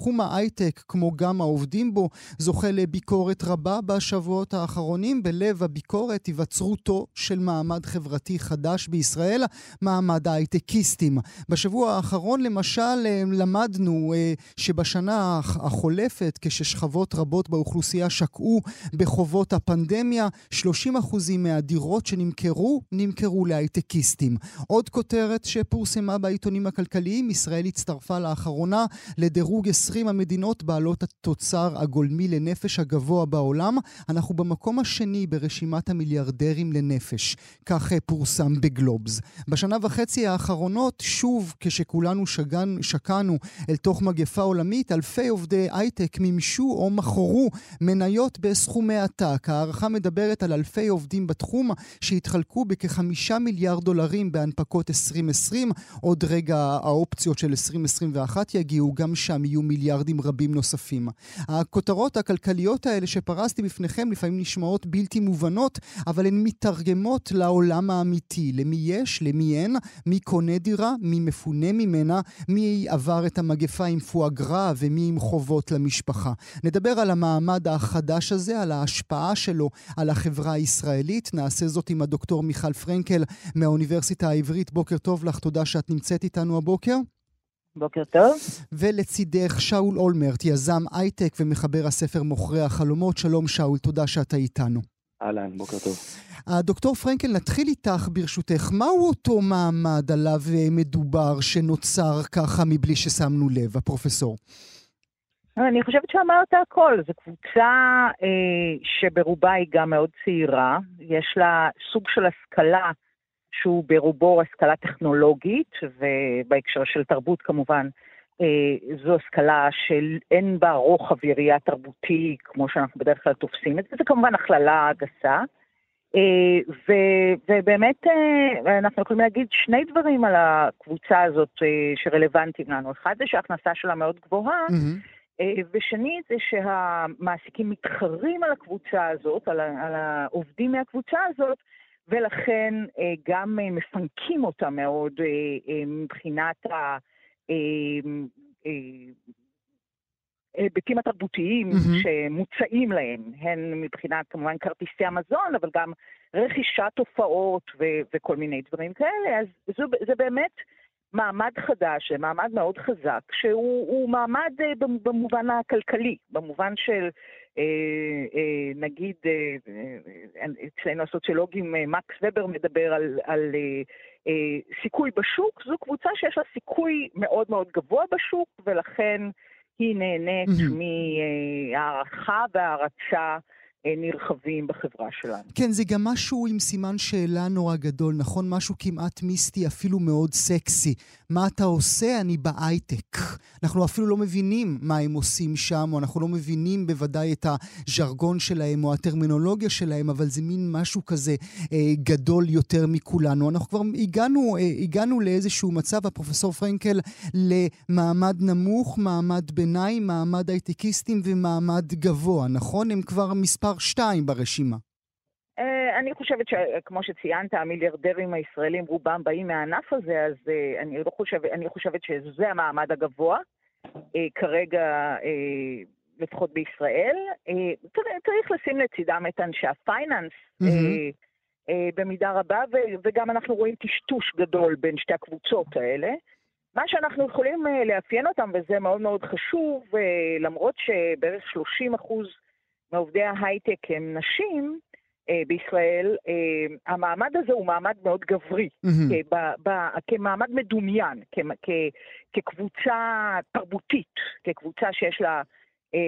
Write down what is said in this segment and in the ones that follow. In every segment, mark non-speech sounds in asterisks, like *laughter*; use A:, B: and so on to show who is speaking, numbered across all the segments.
A: תחום ההייטק, כמו גם העובדים בו, זוכה לביקורת רבה בשבועות האחרונים. בלב הביקורת היווצרותו של מעמד חברתי חדש בישראל, מעמד ההייטקיסטים. בשבוע האחרון למשל למדנו אה, שבשנה החולפת, כששכבות רבות באוכלוסייה שקעו בחובות הפנדמיה, 30% מהדירות שנמכרו, נמכרו להייטקיסטים. עוד כותרת שפורסמה בעיתונים הכלכליים, ישראל הצטרפה לאחרונה לדירוג 20 המדינות בעלות התוצר הגולמי לנפש הגבוה בעולם. אנחנו במקום השני ברשימת המיליארדרים לנפש. כך אה, פורסם בגלובס. בשנה וחצי האחרונות, שוב, כשכולנו שגן, שקענו אל תוך מגפה עולמית, אלפי עובדי הייטק מימשו או מכרו מניות בסכומי עתק. הערכה מדברת על אלפי עובדים בתחום שהתחלקו בכחמישה מיליארד דולרים בהנפקות 2020. עוד רגע האופציות של 2021 יגיעו, גם שם יהיו מיליארדים רבים נוספים. הכותרות הכלכליות האלה שפרסתי בפניכם לפעמים נשמעות בלתי מובנות, אבל הן מתרגמות לעולם האמיתי. למי יש, למי אין, מי קונה דירה, מי מפונה ממנה, מי עבר את המגפה עם פואגרה ומי עם חובות למשפחה. נדבר על המעמד החדש הזה, על ההשפעה שלו על החברה הישראלית. נעשה זאת עם הדוקטור מיכל פרנקל מהאוניברסיטה העברית. בוקר טוב לך, תודה שאת נמצאת איתנו הבוקר.
B: בוקר טוב.
A: ולצידך שאול אולמרט, יזם הייטק ומחבר הספר מוכרי החלומות. שלום שאול, תודה שאתה איתנו.
C: אהלן, בוקר טוב.
A: הדוקטור פרנקל, נתחיל איתך ברשותך. מהו אותו מעמד עליו מדובר שנוצר ככה מבלי ששמנו לב, הפרופסור?
B: אני חושבת שאמרת הכל. זו קבוצה אה, שברובה היא גם מאוד צעירה. יש לה סוג של השכלה שהוא ברובו השכלה טכנולוגית, ובהקשר של תרבות כמובן, אה, זו השכלה שאין בה רוחב יריעה תרבותי, כמו שאנחנו בדרך כלל תופסים את זה, זה כמובן הכללה גסה. אה, ו- ובאמת אה, אנחנו יכולים להגיד שני דברים על הקבוצה הזאת שרלוונטיים לנו. אחד זה שההכנסה שלה מאוד גבוהה, mm-hmm. ושנית זה שהמעסיקים מתחרים על הקבוצה הזאת, על, על העובדים מהקבוצה הזאת, ולכן אה, גם אה, מפנקים אותה מאוד אה, מבחינת ההיבטים התרבותיים mm-hmm. שמוצעים להם, הן מבחינת כמובן כרטיסי המזון, אבל גם רכישת הופעות ו- וכל מיני דברים כאלה. אז זו, זה באמת מעמד חדש, מעמד מאוד חזק, שהוא מעמד במובן הכלכלי, במובן של אה, אה, נגיד, אה, אצלנו הסוציולוגים, מקס ובר מדבר על, על סיכוי בשוק, זו קבוצה שיש לה סיכוי מאוד מאוד גבוה בשוק, ולכן היא נהנית. מהערכה והערצה. נרחבים בחברה שלנו.
A: כן, זה גם משהו עם סימן שאלה נורא גדול, נכון? משהו כמעט מיסטי, אפילו מאוד סקסי. מה אתה עושה? אני בהייטק. אנחנו אפילו לא מבינים מה הם עושים שם, או אנחנו לא מבינים בוודאי את הז'רגון שלהם או הטרמינולוגיה שלהם, אבל זה מין משהו כזה אה, גדול יותר מכולנו. אנחנו כבר הגענו, אה, הגענו לאיזשהו מצב, הפרופסור פרנקל, למעמד נמוך, מעמד ביניים, מעמד הייטקיסטים ומעמד גבוה, נכון? הם כבר מספר מספר שתיים ברשימה.
B: אה, אני חושבת שכמו שציינת, המיליארדרים הישראלים רובם באים מהענף הזה, אז אה, אני, לא חושב, אני חושבת שזה המעמד הגבוה אה, כרגע, לפחות בישראל. צריך לשים לצידם את אנשי הפייננס. Mm-hmm. במידה רבה, וגם אנחנו רואים טשטוש גדול בין שתי הקבוצות האלה. מה שאנחנו יכולים לאפיין אותם, וזה מאוד מאוד חשוב, למרות שבערך 30 אחוז מעובדי ההייטק הם נשים, אה, בישראל, אה, המעמד הזה הוא מעמד מאוד גברי, mm-hmm. כמעמד מדומיין, כ, כ, כקבוצה תרבותית, כקבוצה שיש לה אה,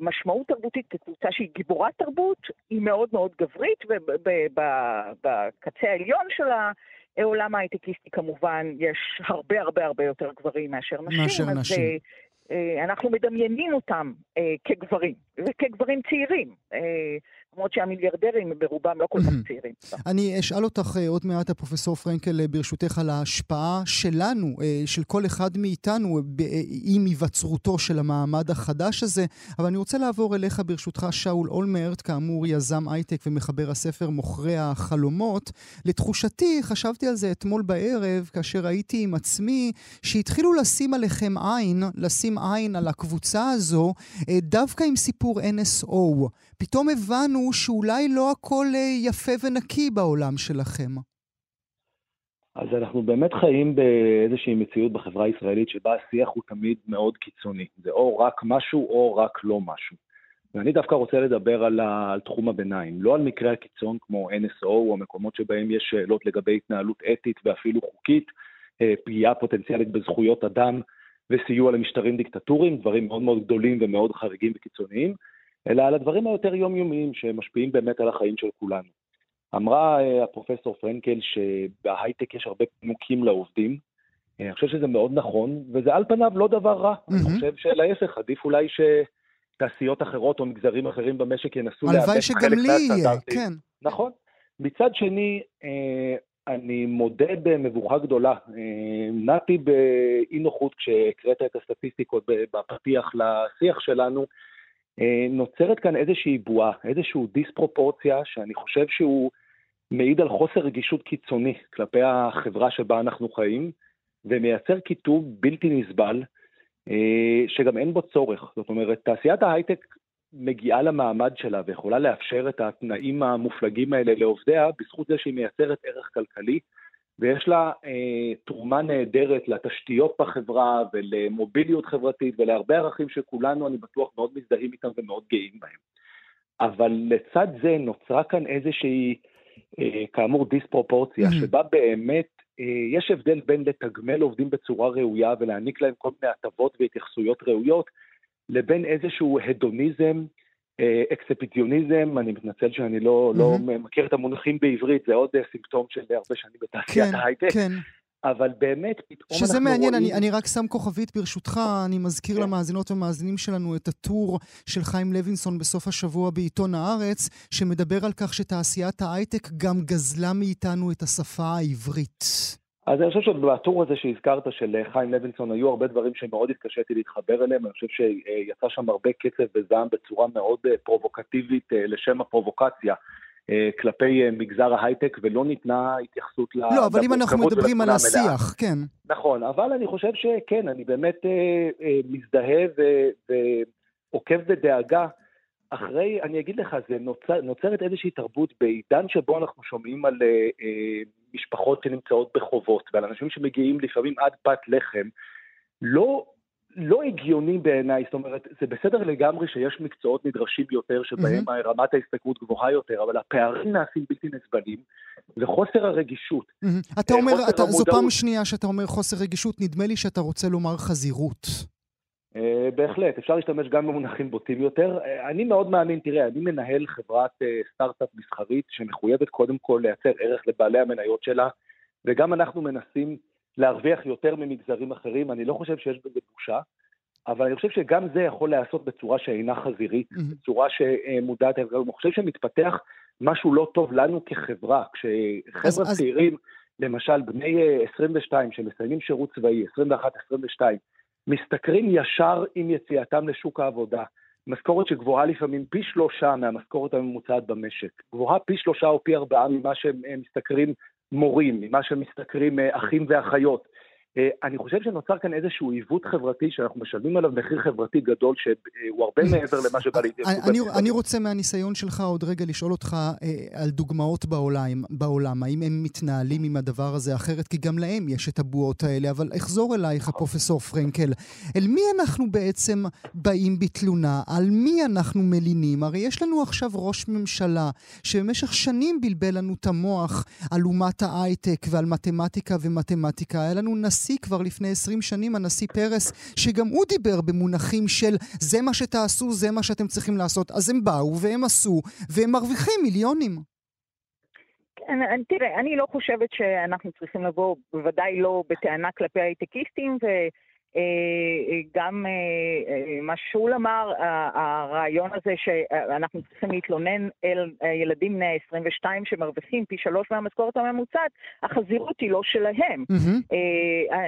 B: משמעות תרבותית, כקבוצה שהיא גיבורת תרבות, היא מאוד מאוד גברית, ובקצה העליון של העולם ההייטקיסטי כמובן יש הרבה הרבה הרבה יותר גברים מאשר נשים.
A: מאשר נשים. אז,
B: אה, אנחנו מדמיינים אותם אה, כגברים, וכגברים צעירים. למרות שהמיליארדרים ברובם לא כל כך צעירים.
A: אני אשאל אותך אה, עוד מעט, הפרופסור פרנקל, אה, ברשותך, על ההשפעה שלנו, אה, של כל אחד מאיתנו, עם היווצרותו של המעמד החדש הזה, אבל אני רוצה לעבור אליך, ברשותך, שאול אולמרט, כאמור יזם הייטק ומחבר הספר מוכרי החלומות. לתחושתי, חשבתי על זה אתמול בערב, כאשר הייתי עם עצמי, שהתחילו לשים עליכם עין, לשים עין על הקבוצה הזו, דווקא עם סיפור NSO. פתאום הבנו שאולי לא הכל אה, יפה ונקי בעולם שלכם.
C: אז אנחנו באמת חיים באיזושהי מציאות בחברה הישראלית שבה השיח הוא תמיד מאוד קיצוני. זה או רק משהו או רק לא משהו. ואני דווקא רוצה לדבר על, ה, על תחום הביניים, לא על מקרי הקיצון כמו NSO או מקומות שבהם יש שאלות לגבי התנהלות אתית ואפילו חוקית, אה, פגיעה פוטנציאלית בזכויות אדם וסיוע למשטרים דיקטטוריים, דברים מאוד מאוד גדולים ומאוד חריגים וקיצוניים, אלא על הדברים היותר יומיומיים שמשפיעים באמת על החיים של כולנו. אמרה אה, הפרופסור פרנקל שבהייטק יש הרבה פנוקים לעובדים. אה, אני חושב שזה מאוד נכון, וזה על פניו לא דבר רע. Mm-hmm. אני חושב שלהפך, עדיף אולי שתעשיות אחרות או מגזרים אחרים במשק ינסו לאבד חלק מהסטנדרטים.
A: הלוואי שגם לי יהיה, כן.
C: נכון. מצד שני, אה, אני מודה במבוכה גדולה. נעתי באי נוחות כשהקראת את הסטטיסטיקות בפתיח לשיח שלנו, נוצרת כאן איזושהי בועה, איזושהי דיספרופורציה שאני חושב שהוא מעיד על חוסר רגישות קיצוני כלפי החברה שבה אנחנו חיים, ומייצר קיטוב בלתי נסבל, אה, שגם אין בו צורך. זאת אומרת, תעשיית ההייטק מגיעה למעמד שלה ויכולה לאפשר את התנאים המופלגים האלה לעובדיה בזכות זה שהיא מייצרת ערך כלכלי, ויש לה אה, תרומה נהדרת לתשתיות בחברה ולמוביליות חברתית ולהרבה ערכים שכולנו, אני בטוח, מאוד מזדהים איתם ומאוד גאים בהם. אבל לצד זה נוצרה כאן איזושהי, אה, כאמור, דיספרופורציה, mm-hmm. שבה באמת אה, יש הבדל בין לתגמל עובדים בצורה ראויה ולהעניק להם כל מיני הטבות והתייחסויות ראויות, לבין איזשהו הדוניזם אקספטיוניזם, אני מתנצל שאני לא, mm-hmm. לא מכיר את המונחים בעברית, זה עוד אה, סימפטום של הרבה שנים בתעשיית כן, ההייטק. כן. אבל באמת, פתאום
A: שזה מעניין, רואים... אני, אני רק שם כוכבית ברשותך, אני מזכיר כן. למאזינות ומאזינים שלנו את הטור של חיים לוינסון בסוף השבוע בעיתון הארץ, שמדבר על כך שתעשיית ההייטק גם גזלה מאיתנו את השפה העברית.
C: אז אני חושב שבטור הזה שהזכרת של אה, חיים לוינסון היו הרבה דברים שמאוד התקשיתי להתחבר אליהם, אני חושב שיצא שם הרבה קצב וזעם בצורה מאוד אה, פרובוקטיבית אה, לשם הפרובוקציה. כלפי מגזר ההייטק, ולא ניתנה התייחסות
A: לא, לא, אבל אם אנחנו מדברים על השיח, כן.
C: נכון, אבל אני חושב שכן, אני באמת מזדהה ועוקב בדאגה אחרי, אני אגיד לך, זה נוצר, נוצרת איזושהי תרבות בעידן שבו אנחנו שומעים על אה, אה, משפחות שנמצאות בחובות ועל אנשים שמגיעים לפעמים עד פת לחם, לא, לא הגיוני בעיניי, זאת אומרת, זה בסדר לגמרי שיש מקצועות נדרשים יותר שבהם mm-hmm. רמת ההסתכלות גבוהה יותר, אבל הפערים נעשים בלתי נסבלים, וחוסר הרגישות.
A: Mm-hmm. אתה אומר, אתה, זו פעם שנייה שאתה אומר חוסר רגישות, נדמה לי שאתה רוצה לומר חזירות.
C: אה, בהחלט, אפשר להשתמש גם במונחים בוטים יותר. אה, אני מאוד מאמין, תראה, אני מנהל חברת אה, סטארט-אפ מסחרית שמחויבת קודם כל לייצר ערך לבעלי המניות שלה, וגם אנחנו מנסים להרוויח יותר ממגזרים אחרים. אני לא חושב שיש בזה בושה, אבל אני חושב שגם זה יכול להיעשות בצורה שאינה חזירית, mm-hmm. בצורה שמודעת, אני חושב שמתפתח משהו לא טוב לנו כחברה. כשחבר'ה צעירים, אז... למשל בני 22 שמסיימים שירות צבאי, 21-22, משתכרים ישר עם יציאתם לשוק העבודה. משכורת שגבוהה לפעמים פי שלושה מהמשכורת הממוצעת במשק. גבוהה פי שלושה או פי ארבעה ממה שהם משתכרים מורים, ממה שמשתכרים אה, אחים ואחיות. אה, אני חושב שנוצר כאן איזשהו עיוות חברתי שאנחנו משלמים עליו מחיר חברתי גדול שהוא הרבה מעבר למה שבא לידי
A: אני, אני רוצה מהניסיון שלך עוד רגע לשאול אותך אה, על דוגמאות בעולם, בעולם, האם הם מתנהלים עם הדבר הזה אחרת? כי גם להם יש את הבועות האלה, אבל אחזור אלייך, פרופסור פרנקל. אל מי אנחנו בעצם באים בתלונה? על מי אנחנו מלינים? הרי יש לנו עכשיו ראש ממשלה שבמשך שנים בלבל לנו את המוח על אומת ההייטק ועל מתמטיקה ומתמטיקה. היה לנו נשיא... הנשיא כבר לפני 20 שנים, הנשיא פרס, שגם הוא דיבר במונחים של זה מה שתעשו, זה מה שאתם צריכים לעשות. אז הם באו והם עשו, והם מרוויחים מיליונים.
B: כן, תראה, אני לא חושבת שאנחנו צריכים לבוא, בוודאי לא בטענה כלפי הייטקיסטים, ו... גם מה שול אמר, הרעיון הזה שאנחנו צריכים להתלונן אל ילדים בני ה-22 שמרוויחים פי שלוש מהמשכורת הממוצעת, החזירות היא לא שלהם. Mm-hmm.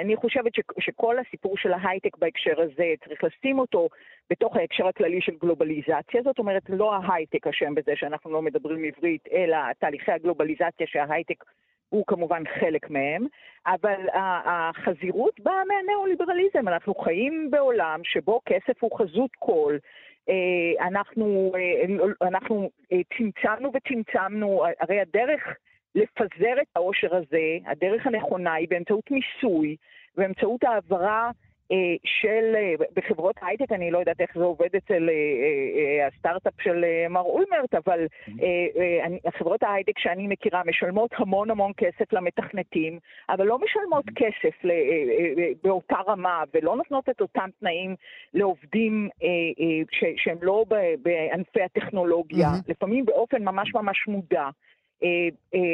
B: אני חושבת שכל הסיפור של ההייטק בהקשר הזה, צריך לשים אותו בתוך ההקשר הכללי של גלובליזציה. זאת אומרת, לא ההייטק אשם בזה שאנחנו לא מדברים עברית, אלא תהליכי הגלובליזציה שההייטק הוא כמובן חלק מהם, אבל החזירות באה מהניאו-ליברליזם. אנחנו חיים בעולם שבו כסף הוא חזות כל. אה, אנחנו, אה, אנחנו אה, צמצמנו וצמצמנו, הרי הדרך לפזר את העושר הזה, הדרך הנכונה היא באמצעות מיסוי, באמצעות העברה של, אה, בחברות הייטק, אני לא יודעת איך זה עובד אצל אה, הסטארט-אפ של מר אולמרט, אבל mm-hmm. חברות ההייטק שאני מכירה משלמות המון המון כסף למתכנתים, אבל לא משלמות mm-hmm. כסף באותה רמה ולא נותנות את אותם תנאים לעובדים שהם לא בענפי הטכנולוגיה, mm-hmm. לפעמים באופן ממש ממש מודע.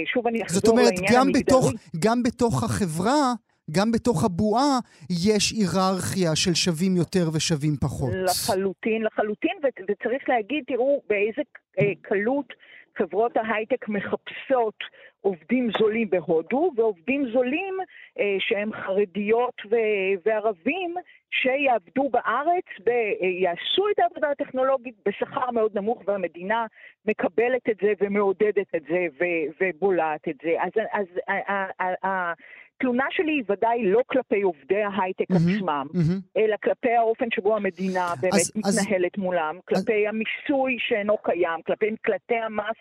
B: שוב אני אחזור לעניין המגדרי.
A: זאת אומרת, גם בתוך החברה... גם בתוך הבועה יש היררכיה של שווים יותר ושווים פחות.
B: לחלוטין, לחלוטין, וצריך להגיד, תראו באיזה אה, קלות חברות ההייטק מחפשות עובדים זולים בהודו, ועובדים זולים אה, שהם חרדיות ו- וערבים שיעבדו בארץ, ויעשו את העבודה הטכנולוגית בשכר מאוד נמוך, והמדינה מקבלת את זה ומעודדת את זה ו- ובולעת את זה. אז, אז התלונה שלי היא ודאי לא כלפי עובדי ההייטק mm-hmm, עצמם, mm-hmm. אלא כלפי האופן שבו המדינה באמת אז, מתנהלת אז, מולם, כלפי אז... המיסוי שאינו קיים, כלפי מקלטי המס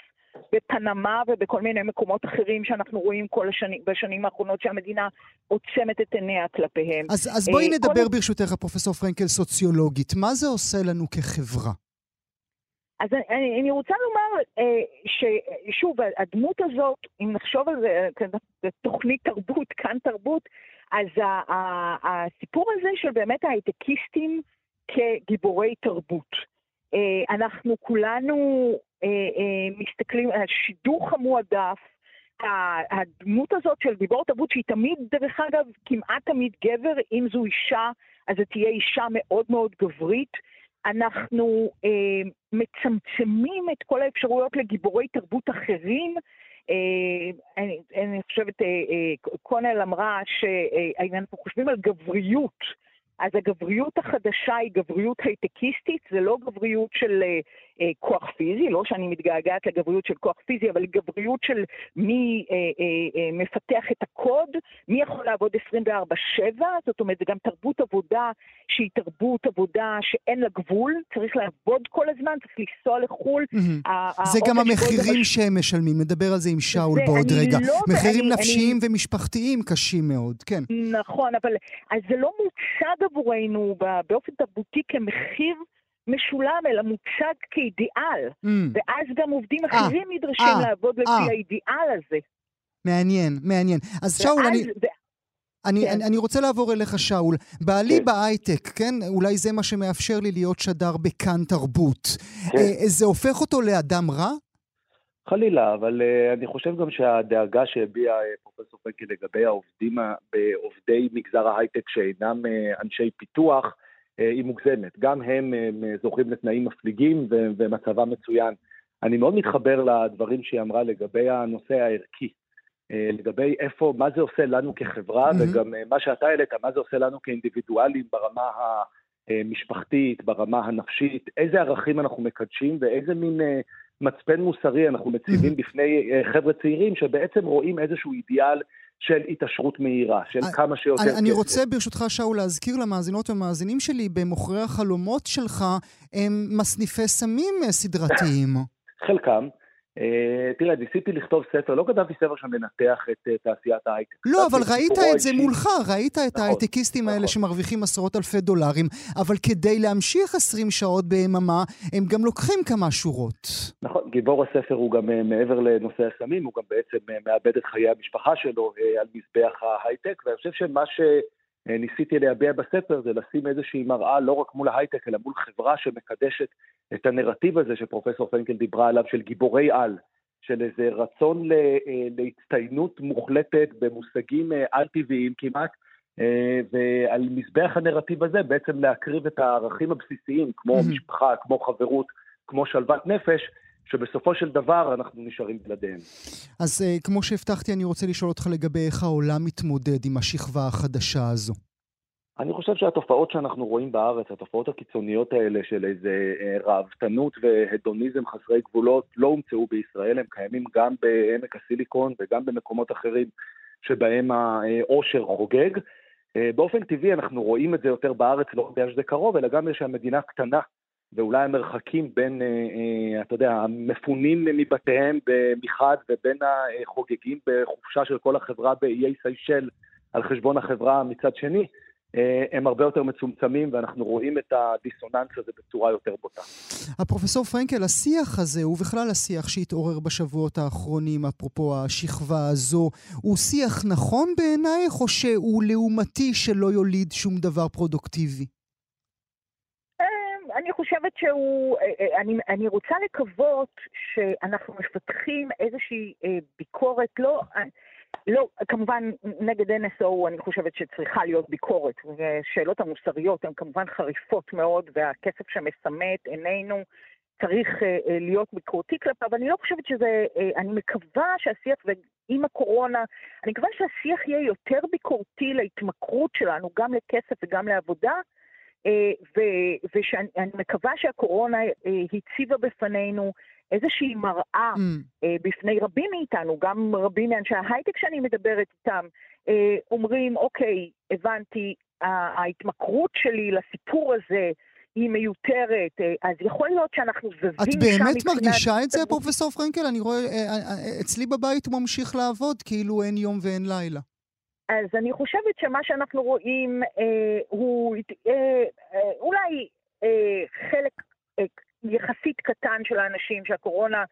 B: בפנמה ובכל מיני מקומות אחרים שאנחנו רואים כל השני, בשנים האחרונות שהמדינה עוצמת את עיניה כלפיהם.
A: אז, אז בואי uh, נדבר כל... ברשותך, פרופסור פרנקל, סוציולוגית. מה זה עושה לנו כחברה?
B: אז אני, אני רוצה לומר אה, ששוב, הדמות הזאת, אם נחשוב על זה, אה, תוכנית תרבות, כאן תרבות, אז ה, ה, הסיפור הזה של באמת ההייטקיסטים כגיבורי תרבות. אה, אנחנו כולנו אה, אה, מסתכלים על השידוך המועדף, הדמות הזאת של גיבור תרבות, שהיא תמיד, דרך אגב, כמעט תמיד גבר, אם זו אישה, אז זו תהיה אישה מאוד מאוד גברית. אנחנו אה, מצמצמים את כל האפשרויות לגיבורי תרבות אחרים. אה, אני, אני חושבת, אה, אה, קונל אמרה שאנחנו חושבים על גבריות. אז הגבריות החדשה היא גבריות הייטקיסטית, זה לא גבריות של אה, אה, כוח פיזי, לא שאני מתגעגעת לגבריות של כוח פיזי, אבל גבריות של מי אה, אה, אה, מפתח את הקוד, מי יכול לעבוד 24-7, זאת אומרת, זה גם תרבות עבודה שהיא תרבות עבודה שאין לה גבול, צריך לעבוד כל הזמן, צריך לנסוע לחו"ל.
A: Mm-hmm. זה גם המחירים. שהם משלמים, נדבר על זה עם שאול בעוד רגע. לא, מחירים אני, נפשיים אני... ומשפחתיים קשים מאוד, כן.
B: נכון, אבל אז זה לא מוצג עבורנו באופן תרבותי כמחיר משולם, אלא מוצג כאידיאל. Mm. ואז גם עובדים אה, אחרים 아, נדרשים 아, אה, לעבוד 아. לפי אה. האידיאל הזה.
A: מעניין, מעניין. אז שאול, אני... ו... אני, כן. אני, אני רוצה לעבור אליך, שאול. בעלי כן. בהייטק, כן? אולי זה מה שמאפשר לי להיות שדר בכאן תרבות. כן. אה, זה הופך אותו לאדם רע?
C: חלילה, אבל uh, אני חושב גם שהדאגה שהביע uh, פרופסור פנקי לגבי העובדים, בעובדי מגזר ההייטק שאינם uh, אנשי פיתוח, uh, היא מוגזמת. גם הם uh, זוכים לתנאים מפליגים ומצבם מצוין. אני מאוד מתחבר לדברים שהיא אמרה לגבי הנושא הערכי, לגבי איפה, מה זה עושה לנו כחברה, mm-hmm. וגם מה שאתה העלית, מה זה עושה לנו כאינדיבידואלים ברמה המשפחתית, ברמה הנפשית, איזה ערכים אנחנו מקדשים ואיזה מין... מצפן מוסרי אנחנו מציבים בפני אה, חבר'ה צעירים שבעצם רואים איזשהו אידיאל של התעשרות מהירה, של אה, כמה שיותר
A: כסף. אני רוצה ברשותך, שאול, להזכיר למאזינות ומאזינים שלי, במוכרי החלומות שלך הם מסניפי סמים אה, סדרתיים.
C: חלקם. אה, תראה, ניסיתי לכתוב ספר, לא כתבתי ספר שמנתח את אה, תעשיית ההייטק.
A: לא, אבל ראית את זה מולך, ראית את נכון, ההייטקיסטים האלה נכון. שמרוויחים עשרות אלפי דולרים, אבל כדי להמשיך 20 שעות ביממה, הם גם לוקחים כמה שורות.
C: נכון, גיבור הספר הוא גם אה, מעבר לנושא הסמים, הוא גם בעצם מאבד את חיי המשפחה שלו על מזבח ההייטק, ואני חושב שמה ש... ניסיתי להביע בספר זה לשים איזושהי מראה לא רק מול ההייטק, אלא מול חברה שמקדשת את הנרטיב הזה שפרופסור פנקל דיברה עליו, של גיבורי על, של איזה רצון לה, להצטיינות מוחלטת במושגים אה, על-טבעיים כמעט, ועל מזבח הנרטיב הזה בעצם להקריב את הערכים הבסיסיים, כמו משפחה, כמו חברות, כמו שלוות נפש, שבסופו של דבר אנחנו נשארים בלעדיהם.
A: אז כמו שהבטחתי, אני רוצה לשאול אותך לגבי איך העולם מתמודד עם השכבה החדשה הזו.
C: אני חושב שהתופעות שאנחנו רואים בארץ, התופעות הקיצוניות האלה של איזה אה, ראוותנות והדוניזם חסרי גבולות, לא הומצאו בישראל, הם קיימים גם בעמק הסיליקון וגם במקומות אחרים שבהם העושר חוגג. אה, באופן טבעי אנחנו רואים את זה יותר בארץ, לא בגלל שזה קרוב, אלא גם בגלל שהמדינה קטנה ואולי המרחקים בין, אה, אתה יודע, המפונים מבתיהם מחד ובין החוגגים בחופשה של כל החברה באיי סיישל על חשבון החברה מצד שני, הם הרבה יותר מצומצמים, ואנחנו רואים את הדיסוננס הזה בצורה יותר בוטה.
A: הפרופסור פרנקל, השיח הזה, ובכלל השיח שהתעורר בשבועות האחרונים, אפרופו השכבה הזו, הוא שיח נכון בעינייך, או שהוא לעומתי שלא יוליד שום דבר פרודוקטיבי?
B: אני חושבת שהוא, אה, אה, אני, אני רוצה לקוות שאנחנו מפתחים איזושהי אה, ביקורת, לא, לא, כמובן נגד NSO אני חושבת שצריכה להיות ביקורת, ושאלות המוסריות הן כמובן חריפות מאוד, והכסף שמסמא את עינינו צריך להיות ביקורתי כלפיו, אני לא חושבת שזה, אני מקווה שהשיח, ועם הקורונה, אני מקווה שהשיח יהיה יותר ביקורתי להתמכרות שלנו, גם לכסף וגם לעבודה, אה, ושאני מקווה שהקורונה אה, הציבה בפנינו איזושהי מראה mm. אה, בפני רבים מאיתנו, גם רבים מאנשי ההייטק שאני מדברת איתם, אומרים, אוקיי, הבנתי, ההתמכרות שלי לסיפור הזה היא מיותרת, אז יכול להיות שאנחנו זזים שם
A: מבחינת... את באמת מרגישה את זה, פרופסור פרנקל? אני רואה, אצלי בבית הוא ממשיך לעבוד כאילו אין יום ואין לילה.
B: אז אני חושבת שמה שאנחנו רואים אה, הוא אה, אה, אולי אה, חלק אה, יחסית קטן של האנשים שהקורונה,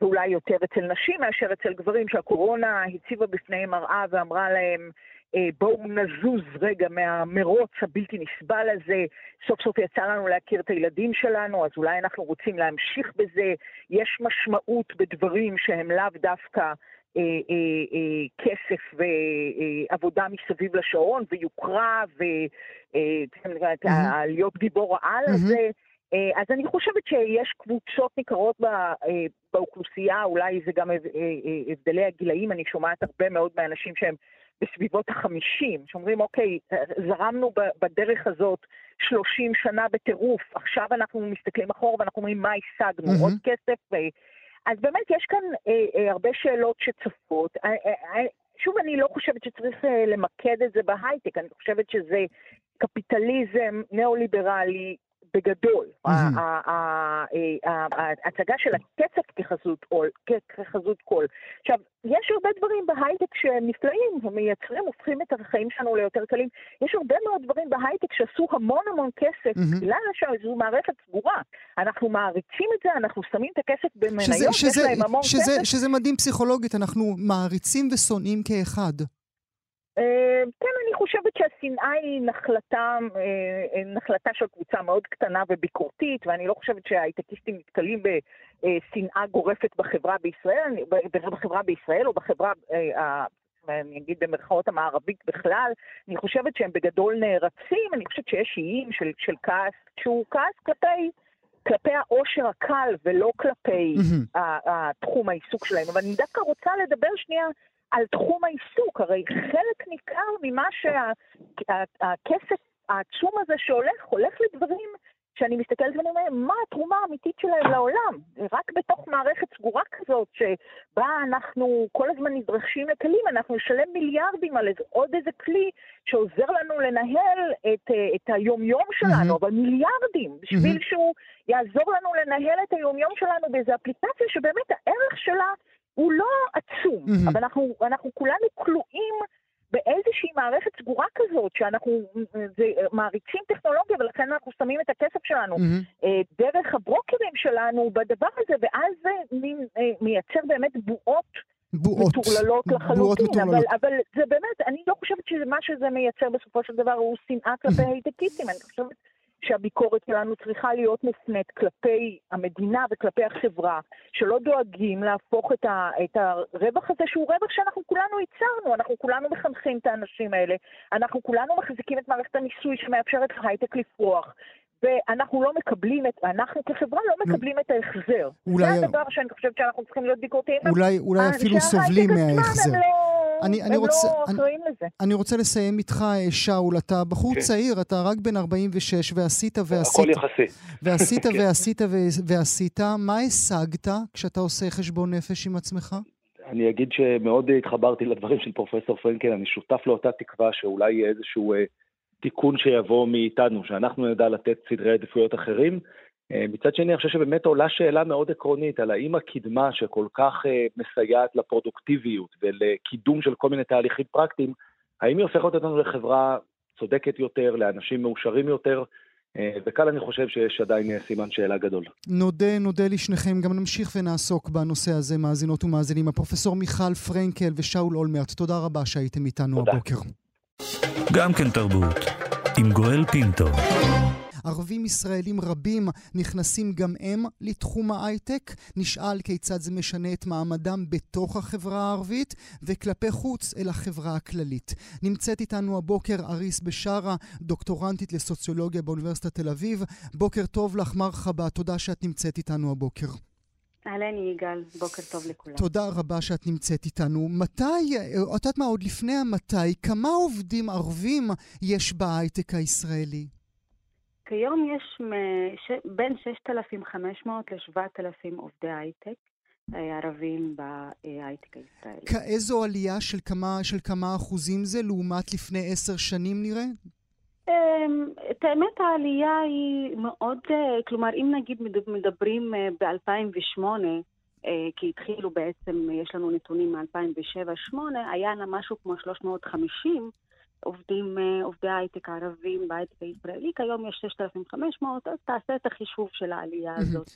B: ואולי יותר אצל נשים מאשר אצל גברים, שהקורונה הציבה בפניהם מראה ואמרה להם, אה, בואו נזוז רגע מהמרוץ הבלתי נסבל הזה, סוף סוף יצא לנו להכיר את הילדים שלנו, אז אולי אנחנו רוצים להמשיך בזה. יש משמעות בדברים שהם לאו דווקא אה, אה, אה, כסף ועבודה מסביב לשעון ויוקרה ולהיות גיבור העל הזה. אז אני חושבת שיש קבוצות ניכרות באוכלוסייה, אולי זה גם הבדלי הגילאים, אני שומעת הרבה מאוד מאנשים שהם בסביבות החמישים, שאומרים, אוקיי, זרמנו בדרך הזאת 30 שנה בטירוף, עכשיו אנחנו מסתכלים אחורה ואנחנו אומרים, מה השגנו? Mm-hmm. עוד כסף? אז באמת יש כאן אה, אה, הרבה שאלות שצפות. אה, אה, אה, שוב, אני לא חושבת שצריך אה, למקד את זה בהייטק, אני חושבת שזה קפיטליזם ניאו-ליברלי בגדול. ההצגה של הכסף כחזות הכול. עכשיו, יש הרבה דברים בהייטק שהם נפלאים, הם מייצרים, הופכים את החיים שלנו ליותר קלים. יש הרבה מאוד דברים בהייטק שעשו המון המון כסף, בגלל שזו מערכת סגורה. אנחנו מעריצים את זה, אנחנו שמים את הכסף במניות, יש להם המון כסף.
A: שזה מדהים פסיכולוגית, אנחנו מעריצים ושונאים כאחד.
B: אה, כן, אני חושבת שהשנאה היא נחלתה, אה, נחלתה של קבוצה מאוד קטנה וביקורתית, ואני לא חושבת שההייטקיסטים נתקלים בשנאה גורפת בחברה בישראל, בחברה בישראל או בחברה, אה, אני אגיד במרכאות המערבית בכלל, אני חושבת שהם בגדול נערצים, אני חושבת שיש איים של, של כעס, שהוא כעס כלפי... כלפי העושר הקל ולא כלפי mm-hmm. התחום העיסוק שלהם. אבל אני דווקא רוצה לדבר שנייה על תחום העיסוק. הרי חלק ניכר ממה שהכסף העצום הזה שהולך, הולך לדברים שאני מסתכלת ואני אומרת, מה התרומה האמיתית שלהם לעולם? רק בתוך מערכת סגורה כזאת, שבה אנחנו כל הזמן נדרשים לכלים, אנחנו נשלם מיליארדים על איזה, עוד איזה כלי שעוזר לנו לנהל את, את היומיום שלנו, mm-hmm. אבל מיליארדים, בשביל mm-hmm. שהוא יעזור לנו לנהל את היומיום שלנו באיזו אפליקציה שבאמת הערך שלה הוא לא עצום, mm-hmm. אבל אנחנו, אנחנו כולנו כלואים באיזושהי מערכת סגורה כזאת, שאנחנו זה, מעריצים טכנולוגיה ולכן אנחנו שמים את הכסף שלנו mm-hmm. דרך הברוקרים שלנו בדבר הזה, ואז זה אה, מייצר באמת בועות.
A: בועות.
B: מטורללות לחלוטין, בועות מטורללות. אבל, אבל זה באמת, אני לא חושבת שמה שזה מייצר בסופו של דבר הוא שנאה כלפי הייטקיסטים, אני חושבת שהביקורת שלנו צריכה להיות מופנית כלפי המדינה וכלפי החברה, שלא דואגים להפוך את, ה, את הרווח הזה, שהוא רווח שאנחנו כולנו ייצרנו, אנחנו כולנו מחנכים את האנשים האלה, אנחנו כולנו מחזיקים את מערכת הניסוי שמאפשרת להייטק לפרוח. ואנחנו לא מקבלים את, אנחנו כחברה לא מקבלים את ההחזר. אולי... זה הדבר שאני חושבת שאנחנו צריכים להיות ביקורתיים.
A: אולי, אולי אפילו סובלים מההחזר.
B: לא, אני, אני הם רוצה, לא אחראים לזה.
A: אני רוצה לסיים איתך, אה, שאול. אתה בחור כן. צעיר, אתה רק בן 46, ועשית ועשית.
C: הכל יחסי.
A: ועשית *laughs* כן. ועשית ועשית. מה השגת כשאתה עושה חשבון נפש עם עצמך?
C: אני אגיד שמאוד התחברתי לדברים של פרופסור פרנקל, אני שותף לאותה תקווה שאולי יהיה איזשהו... אה, תיקון שיבוא מאיתנו, שאנחנו נדע לתת סדרי עדיפויות אחרים. אה, מצד שני, אני חושב שבאמת עולה שאלה מאוד עקרונית על האם הקדמה שכל כך אה, מסייעת לפרודוקטיביות ולקידום של כל מיני תהליכים פרקטיים, האם היא הופכת אותנו לחברה צודקת יותר, לאנשים מאושרים יותר, אה, וכאן אני חושב שיש עדיין סימן שאלה גדול.
A: נודה, נודה לשניכם. גם נמשיך ונעסוק בנושא הזה, מאזינות ומאזינים. הפרופסור מיכל פרנקל ושאול אולמרט, תודה רבה שהייתם איתנו תודה. הבוקר.
D: גם כן תרבות, עם גואל פינטו.
A: ערבים ישראלים רבים נכנסים גם הם לתחום ההייטק. נשאל כיצד זה משנה את מעמדם בתוך החברה הערבית וכלפי חוץ אל החברה הכללית. נמצאת איתנו הבוקר אריס בשארה, דוקטורנטית לסוציולוגיה באוניברסיטת תל אביב. בוקר טוב לך, מרחבה, תודה שאת נמצאת איתנו הבוקר.
E: אהלן יגאל, בוקר טוב לכולם.
A: תודה רבה שאת נמצאת איתנו. מתי, את יודעת מה, עוד לפני המתי, כמה עובדים ערבים יש בהייטק הישראלי?
E: כיום יש מש... בין 6,500 ל-7,000 עובדי הייטק. אה, ערבים בהייטק הישראלי.
A: איזו עלייה של כמה, של כמה אחוזים זה לעומת לפני עשר שנים נראה?
E: אמ, את האמת העלייה היא מאוד, אה, כלומר אם נגיד מדברים אה, ב-2008, אה, כי התחילו בעצם, יש לנו נתונים מ-2007-2008, היה לה משהו כמו 350 עובדים, אה, עובדי הייטק הערבים בהייטק הישראלי, כיום יש 6,500, אז תעשה את החישוב של העלייה הזאת.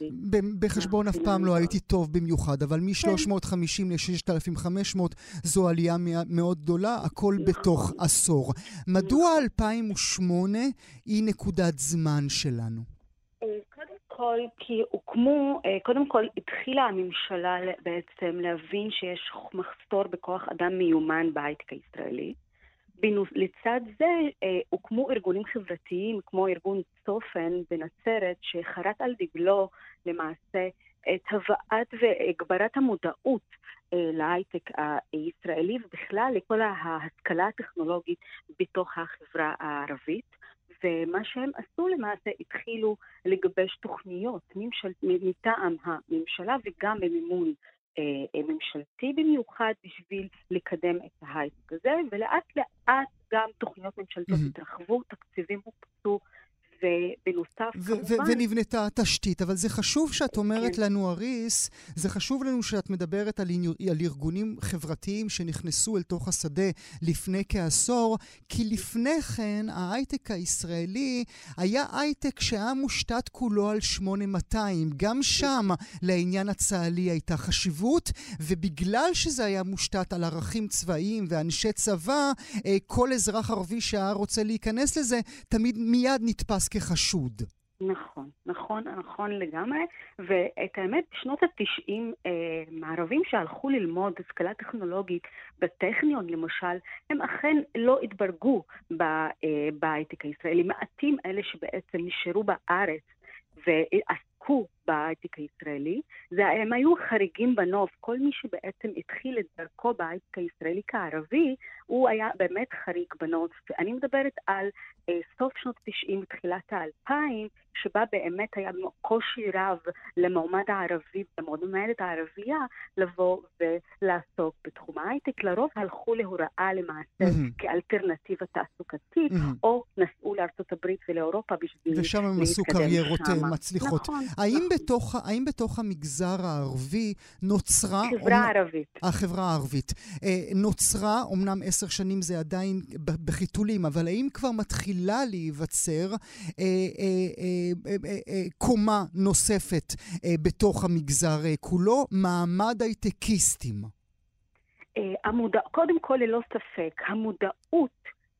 A: בחשבון אף פעם לא הייתי טוב במיוחד, אבל מ-350 ל-6,500 זו עלייה מאוד גדולה, הכל נכון. בתוך עשור. מדוע 2008 נכון. היא נקודת זמן שלנו?
E: אה, קודם כל, כי הוקמו, אה, קודם כל התחילה הממשלה בעצם להבין שיש מחסור בכוח אדם מיומן בהייטק הישראלי. לצד זה אה, הוקמו ארגונים חברתיים כמו ארגון צופן בנצרת, שחרת על דגלו למעשה את הבאת והגברת המודעות אה, להייטק הישראלי ובכלל לכל ההשכלה הטכנולוגית בתוך החברה הערבית. ומה שהם עשו למעשה, התחילו לגבש תוכניות ממשל, מטעם הממשלה וגם במימון ממשלתי במיוחד בשביל לקדם את ההייטק הזה, ולאט לאט גם תוכניות ממשלתיות התרחבו, תקציבים הוקצו, ובנוסף, כמובן...
A: ונבנתה התשתית, אבל זה חשוב שאת אומרת כן. לנו, אריס, זה חשוב לנו שאת מדברת על, על ארגונים חברתיים שנכנסו אל תוך השדה לפני כעשור, כי לפני כן ההייטק הישראלי היה הייטק שהיה מושתת כולו על 8200. גם שם לעניין הצה"לי הייתה חשיבות, ובגלל שזה היה מושתת על ערכים צבאיים ואנשי צבא, אה, כל אזרח ערבי שהיה רוצה להיכנס לזה, תמיד מיד נתפס כחשוד.
E: נכון, נכון, נכון לגמרי. ואת האמת, בשנות ה-90, אה, מערבים שהלכו ללמוד השכלה טכנולוגית בטכניון, למשל, הם אכן לא התברגו אה, בהייטק הישראלי. מעטים אלה שבעצם נשארו בארץ ועסקו בהייטק הישראלי. זה, הם היו חריגים בנוף. כל מי שבעצם התחיל את דרכו בהייטק הישראלי כערבי, הוא היה באמת חריג בנוף. אני מדברת על אה, סוף שנות 90, תחילת האלפיים, שבה באמת היה קושי רב למועמד הערבי, למועמדת הערבייה, לבוא ולעסוק בתחום ההייטק. לרוב הלכו להוראה למעשה mm-hmm. כאלטרנטיבה תעסוקתית, mm-hmm. או נסעו לארצות הברית ולאירופה בשביל להתקדם
A: שם. ושם הם עשו קריירות אה, מצליחות. נכון. האם. בתוך, האם בתוך המגזר הערבי נוצרה...
E: החברה הערבית.
A: החברה הערבית. אה, נוצרה, אמנם עשר שנים זה עדיין בחיתולים, אבל האם כבר מתחילה להיווצר אה, אה, קומה נוספת בתוך המגזר כולו, מעמד הייטקיסטים?
E: המודע... קודם כל, ללא ספק, המודעות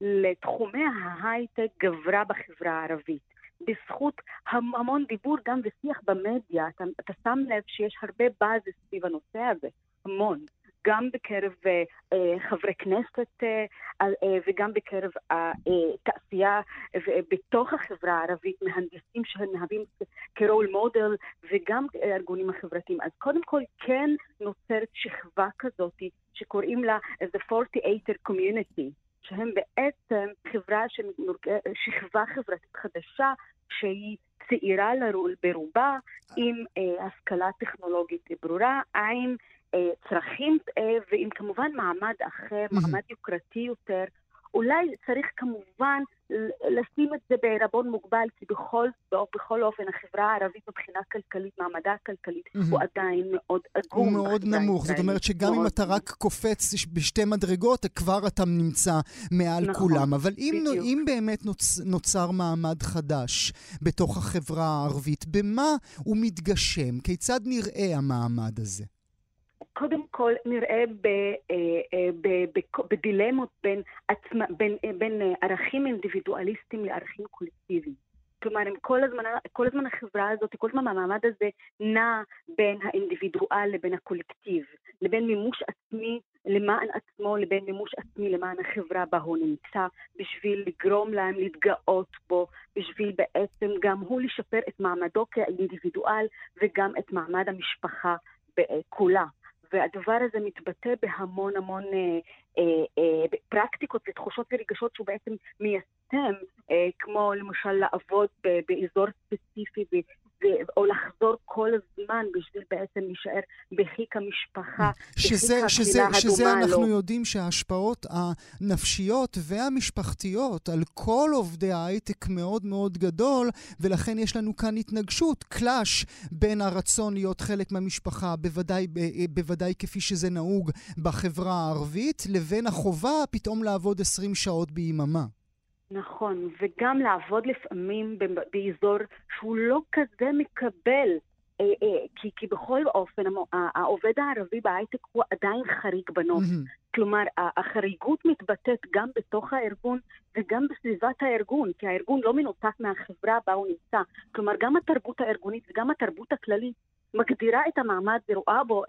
E: לתחומי ההייטק גברה בחברה הערבית. בזכות המון דיבור גם ושיח במדיה. אתה, אתה שם לב שיש הרבה באז סביב הנושא הזה, המון. גם בקרב אה, חברי כנסת אה, אה, וגם בקרב התעשייה אה, בתוך החברה הערבית, מהנדסים מהווים כרול מודל וגם הארגונים החברתיים. אז קודם כל כן נוצרת שכבה כזאת שקוראים לה The 40 Community, שהם בעצם חברה, שכבה חברתית חדשה שהיא צעירה ברובה, עם אה, השכלה טכנולוגית ברורה, עם אה, צרכים אה, ועם כמובן מעמד אחר, מעמד יוקרתי יותר. אולי צריך כמובן לשים את זה בערבון מוגבל, כי בכל, בכל אופן החברה הערבית מבחינה כלכלית, מעמדה הכלכלית, mm-hmm. הוא עדיין מאוד עגום.
A: הוא מאוד נמוך, זאת אומרת שגם אם אתה רק קופץ בשתי מדרגות, כבר אתה נמצא מעל נכון, כולם. אבל אם, אם באמת נוצ, נוצר מעמד חדש בתוך החברה הערבית, במה הוא מתגשם? כיצד נראה המעמד הזה?
E: קודם כל נראה אה, אה, בדילמות בין, עצמה, בין, אה, בין ערכים אינדיבידואליסטיים לערכים קולקטיביים. כלומר, כל הזמן, כל הזמן החברה הזאת, כל הזמן המעמד הזה נע בין האינדיבידואל לבין הקולקטיב, לבין מימוש עצמי למען עצמו, לבין מימוש עצמי למען החברה בה הוא נמצא, בשביל לגרום להם להתגאות בו, בשביל בעצם גם הוא לשפר את מעמדו כאינדיבידואל וגם את מעמד המשפחה כולה. והדבר הזה מתבטא בהמון המון אה, אה, אה, פרקטיקות ותחושות ורגשות שהוא בעצם מיישם, אה, כמו למשל לעבוד באזור ספציפי או לחזור כל הזמן בשביל בעצם להישאר בחיק המשפחה, שזה, בחיק
A: שזה, הקהילה שזה הדומה לו. אנחנו יודעים שההשפעות הנפשיות והמשפחתיות על כל עובדי ההייטק מאוד מאוד גדול, ולכן יש לנו כאן התנגשות, קלאש בין הרצון להיות חלק מהמשפחה, בוודאי, בוודאי כפי שזה נהוג בחברה הערבית, לבין החובה פתאום לעבוד 20 שעות ביממה.
E: נכון, וגם לעבוד לפעמים באזור שהוא לא כזה מקבל, אה, אה, כי, כי בכל אופן העובד הערבי בהייטק הוא עדיין חריג בנוף. כלומר, החריגות מתבטאת גם בתוך הארגון וגם בסביבת הארגון, כי הארגון לא מנותק מהחברה בה הוא נמצא. כלומר, גם התרבות הארגונית וגם התרבות הכללית מגדירה את המעמד ורואה בו,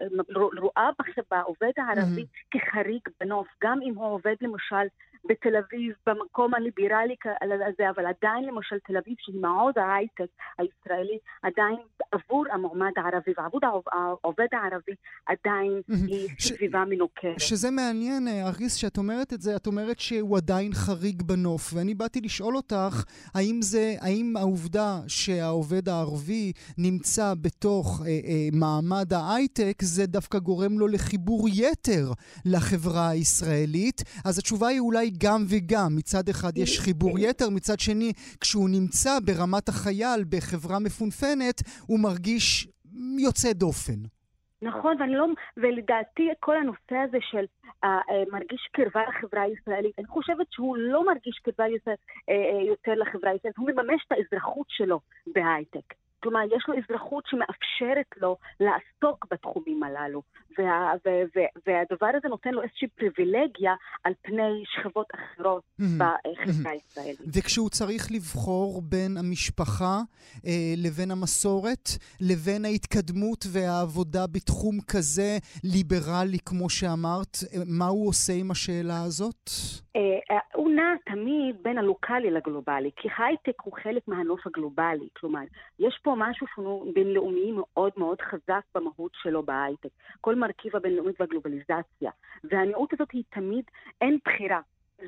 E: רואה בעובד הערבי mm-hmm. כחריג בנוף, גם אם הוא עובד למשל בתל אביב, במקום הליברלי הזה, אבל עדיין למשל תל אביב, שהיא מעוז ההייטק הישראלי, עדיין עבור המועמד הערבי ועבור העובד הערבי, עדיין היא סביבה מנוכרת.
A: שזה מעניין, אה, אריס, שאת אומרת את זה, את אומרת שהוא עדיין חריג בנוף, ואני באתי לשאול אותך, האם זה, האם העובדה שהעובד הערבי נמצא בתוך אה, אה, מעמד ההייטק, זה דווקא גורם לו לחיבור יתר לחברה הישראלית? אז התשובה היא אולי גם וגם. מצד אחד יש חיבור יתר, מצד שני, כשהוא נמצא ברמת החייל בחברה מפונפנת, הוא מרגיש יוצא דופן.
E: נכון, ואני לא, ולדעתי כל הנושא הזה של uh, uh, מרגיש קרבה לחברה הישראלית, אני חושבת שהוא לא מרגיש קרבה יותר, uh, uh, יותר לחברה הישראלית, הוא מממש את האזרחות שלו בהייטק. כלומר, יש לו אזרחות שמאפשרת לו לעסוק בתחומים הללו. וה, ו, ו, והדבר הזה נותן לו איזושהי פריבילגיה על פני שכבות אחרות. בחברה הישראלית.
A: וכשהוא צריך לבחור בין המשפחה אה, לבין המסורת, לבין ההתקדמות והעבודה בתחום כזה ליברלי, כמו שאמרת, אה, מה הוא עושה עם השאלה הזאת?
E: אה, אה, הוא נע תמיד בין הלוקאלי לגלובלי, כי הייטק הוא חלק מהנוף הגלובלי. כלומר, יש פה משהו שהוא בינלאומי מאוד מאוד חזק במהות שלו בהייטק. כל המרכיב הבינלאומית והגלובליזציה. והמיעוט הזאת היא תמיד, אין בחירה.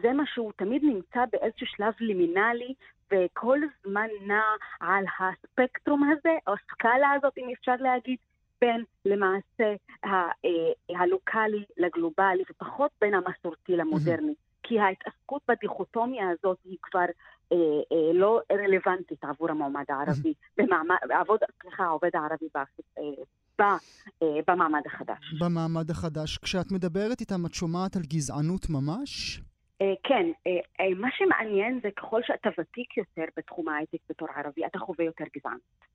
E: זה מה שהוא תמיד נמצא באיזשהו שלב לימינלי, וכל הזמן נע על הספקטרום הזה, או הסקאלה הזאת, אם אפשר להגיד, בין למעשה אה, הלוקאלי לגלובלי, ופחות בין המסורתי למודרני. כי ההתעסקות בדיכוטומיה הזאת היא כבר אה, אה, לא רלוונטית עבור המועמד הערבי, במעמד, עבוד, סליחה, העובד הערבי אה, אה, במעמד החדש.
A: במעמד החדש. כשאת מדברת איתם, את שומעת על גזענות ממש?
E: אה, כן, מה שמעניין זה ככל שאתה ותיק יותר בתחום ההייטק בתור ערבי, אתה חווה יותר גזענות.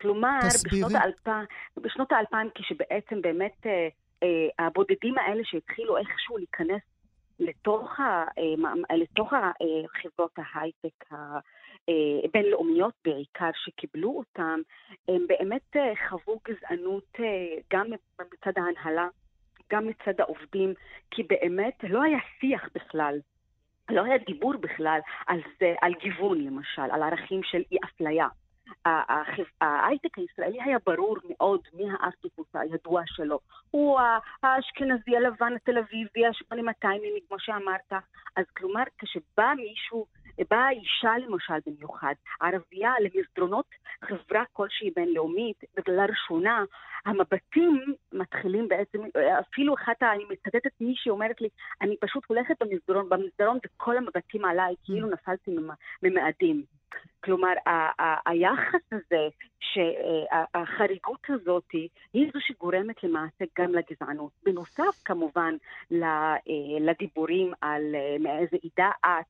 E: כלומר, בשנות האלפיים, בשנות האלפיים, כשבעצם באמת הבודדים האלה שהתחילו איכשהו להיכנס לתוך, ה, לתוך חברות ההייטק הבינלאומיות בעיקר שקיבלו אותם, הם באמת חוו גזענות גם מצד ההנהלה, גם מצד העובדים, כי באמת לא היה שיח בכלל לא היה דיבור בכלל על זה, על גיוון למשל, על ערכים של אי אפליה. ההייטק הישראלי היה ברור מאוד מי הארטיפוס הידוע שלו. הוא האשכנזי הלבן התל אביבי, ה-8200, כמו שאמרת. אז כלומר, כשבא מישהו, באה אישה למשל במיוחד, ערבייה למסדרונות חברה כלשהי בינלאומית, לראשונה, המבטים מתחילים בעצם, אפילו אחת, אני מצטטת מישהי אומרת לי, אני פשוט הולכת במסדרון, במסדרון וכל המבטים עליי, כאילו mm. נפלתי ממאדים. כלומר, היחס הזה, החריגות הזאת, היא זו שגורמת למעשה גם לגזענות. בנוסף, כמובן, לדיבורים על אה, מאיזה עדה את, אה,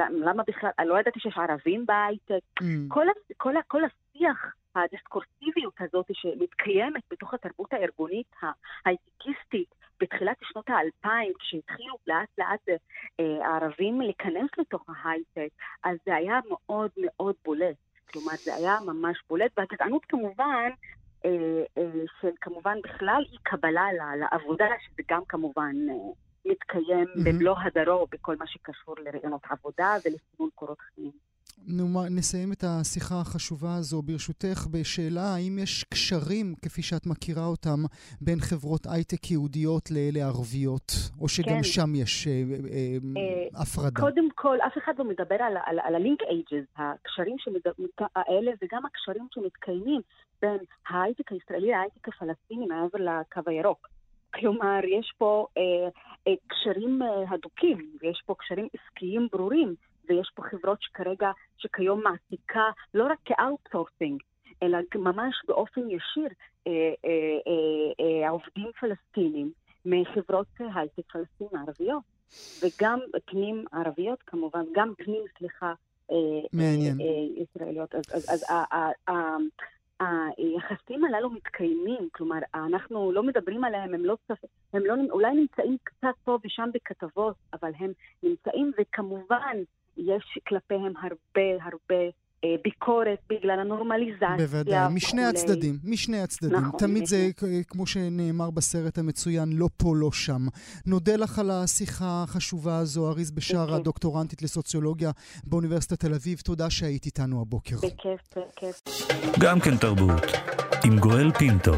E: למה בכלל, אני לא ידעתי שיש ערבים בהייטק. Mm. כל, כל, כל השיח, הדיסקורסיביות הזאת שמתקיימת בתוך התרבות הארגונית ההייטקיסטית בתחילת שנות האלפיים, כשהתחילו לאט לאט אה, הערבים להיכנס לתוך ההייטק, אז זה היה מאוד מאוד בולט. כלומר, זה היה ממש בולט, והגזענות כמובן, אה, אה, של כמובן בכלל אי קבלה לעבודה, שזה גם כמובן אה, מתקיים mm-hmm. במלוא הדרו בכל מה שקשור לרעיונות עבודה ולסימון קורות חיים.
A: נו, נסיים את השיחה החשובה הזו ברשותך בשאלה האם יש קשרים, כפי שאת מכירה אותם, בין חברות הייטק יהודיות לאלה ערביות, או שגם כן. שם יש אה, אה, אה, הפרדה.
E: קודם כל, אף אחד לא מדבר על, על, על ה-linkages, הקשרים שמד... האלה, וגם הקשרים שמתקיימים בין ההייטק הישראלי להייטק הפלסטיני מעבר לקו הירוק. כלומר, יש פה אה, אה, קשרים אה, הדוקים, ויש פה קשרים עסקיים ברורים, ויש פה חברות שכרגע, שכיום מעסיקה לא רק כ-outsourcing, אלא ממש באופן ישיר אה, אה, אה, אה, עובדים פלסטינים מחברות הייטק פלסטינים ערביות, וגם פנים ערביות כמובן, גם פנים, סליחה,
A: אה, מעניין.
E: אה, ישראליות. אז, אז, אז היחסים הללו מתקיימים, כלומר, אנחנו לא מדברים עליהם, הם לא, הם לא, אולי נמצאים קצת פה ושם בכתבות, אבל הם נמצאים, וכמובן, יש כלפיהם הרבה הרבה ביקורת בגלל הנורמליזציה.
A: בוודאי, משני הצדדים, משני הצדדים. נכון. תמיד זה, כמו שנאמר בסרט המצוין, לא פה, לא שם. נודה לך על השיחה החשובה הזו, אריז בשארה, דוקטורנטית לסוציולוגיה באוניברסיטת תל אביב. תודה שהיית איתנו הבוקר.
E: בכיף, בכיף.
D: גם כן תרבות, עם גואל פינטו.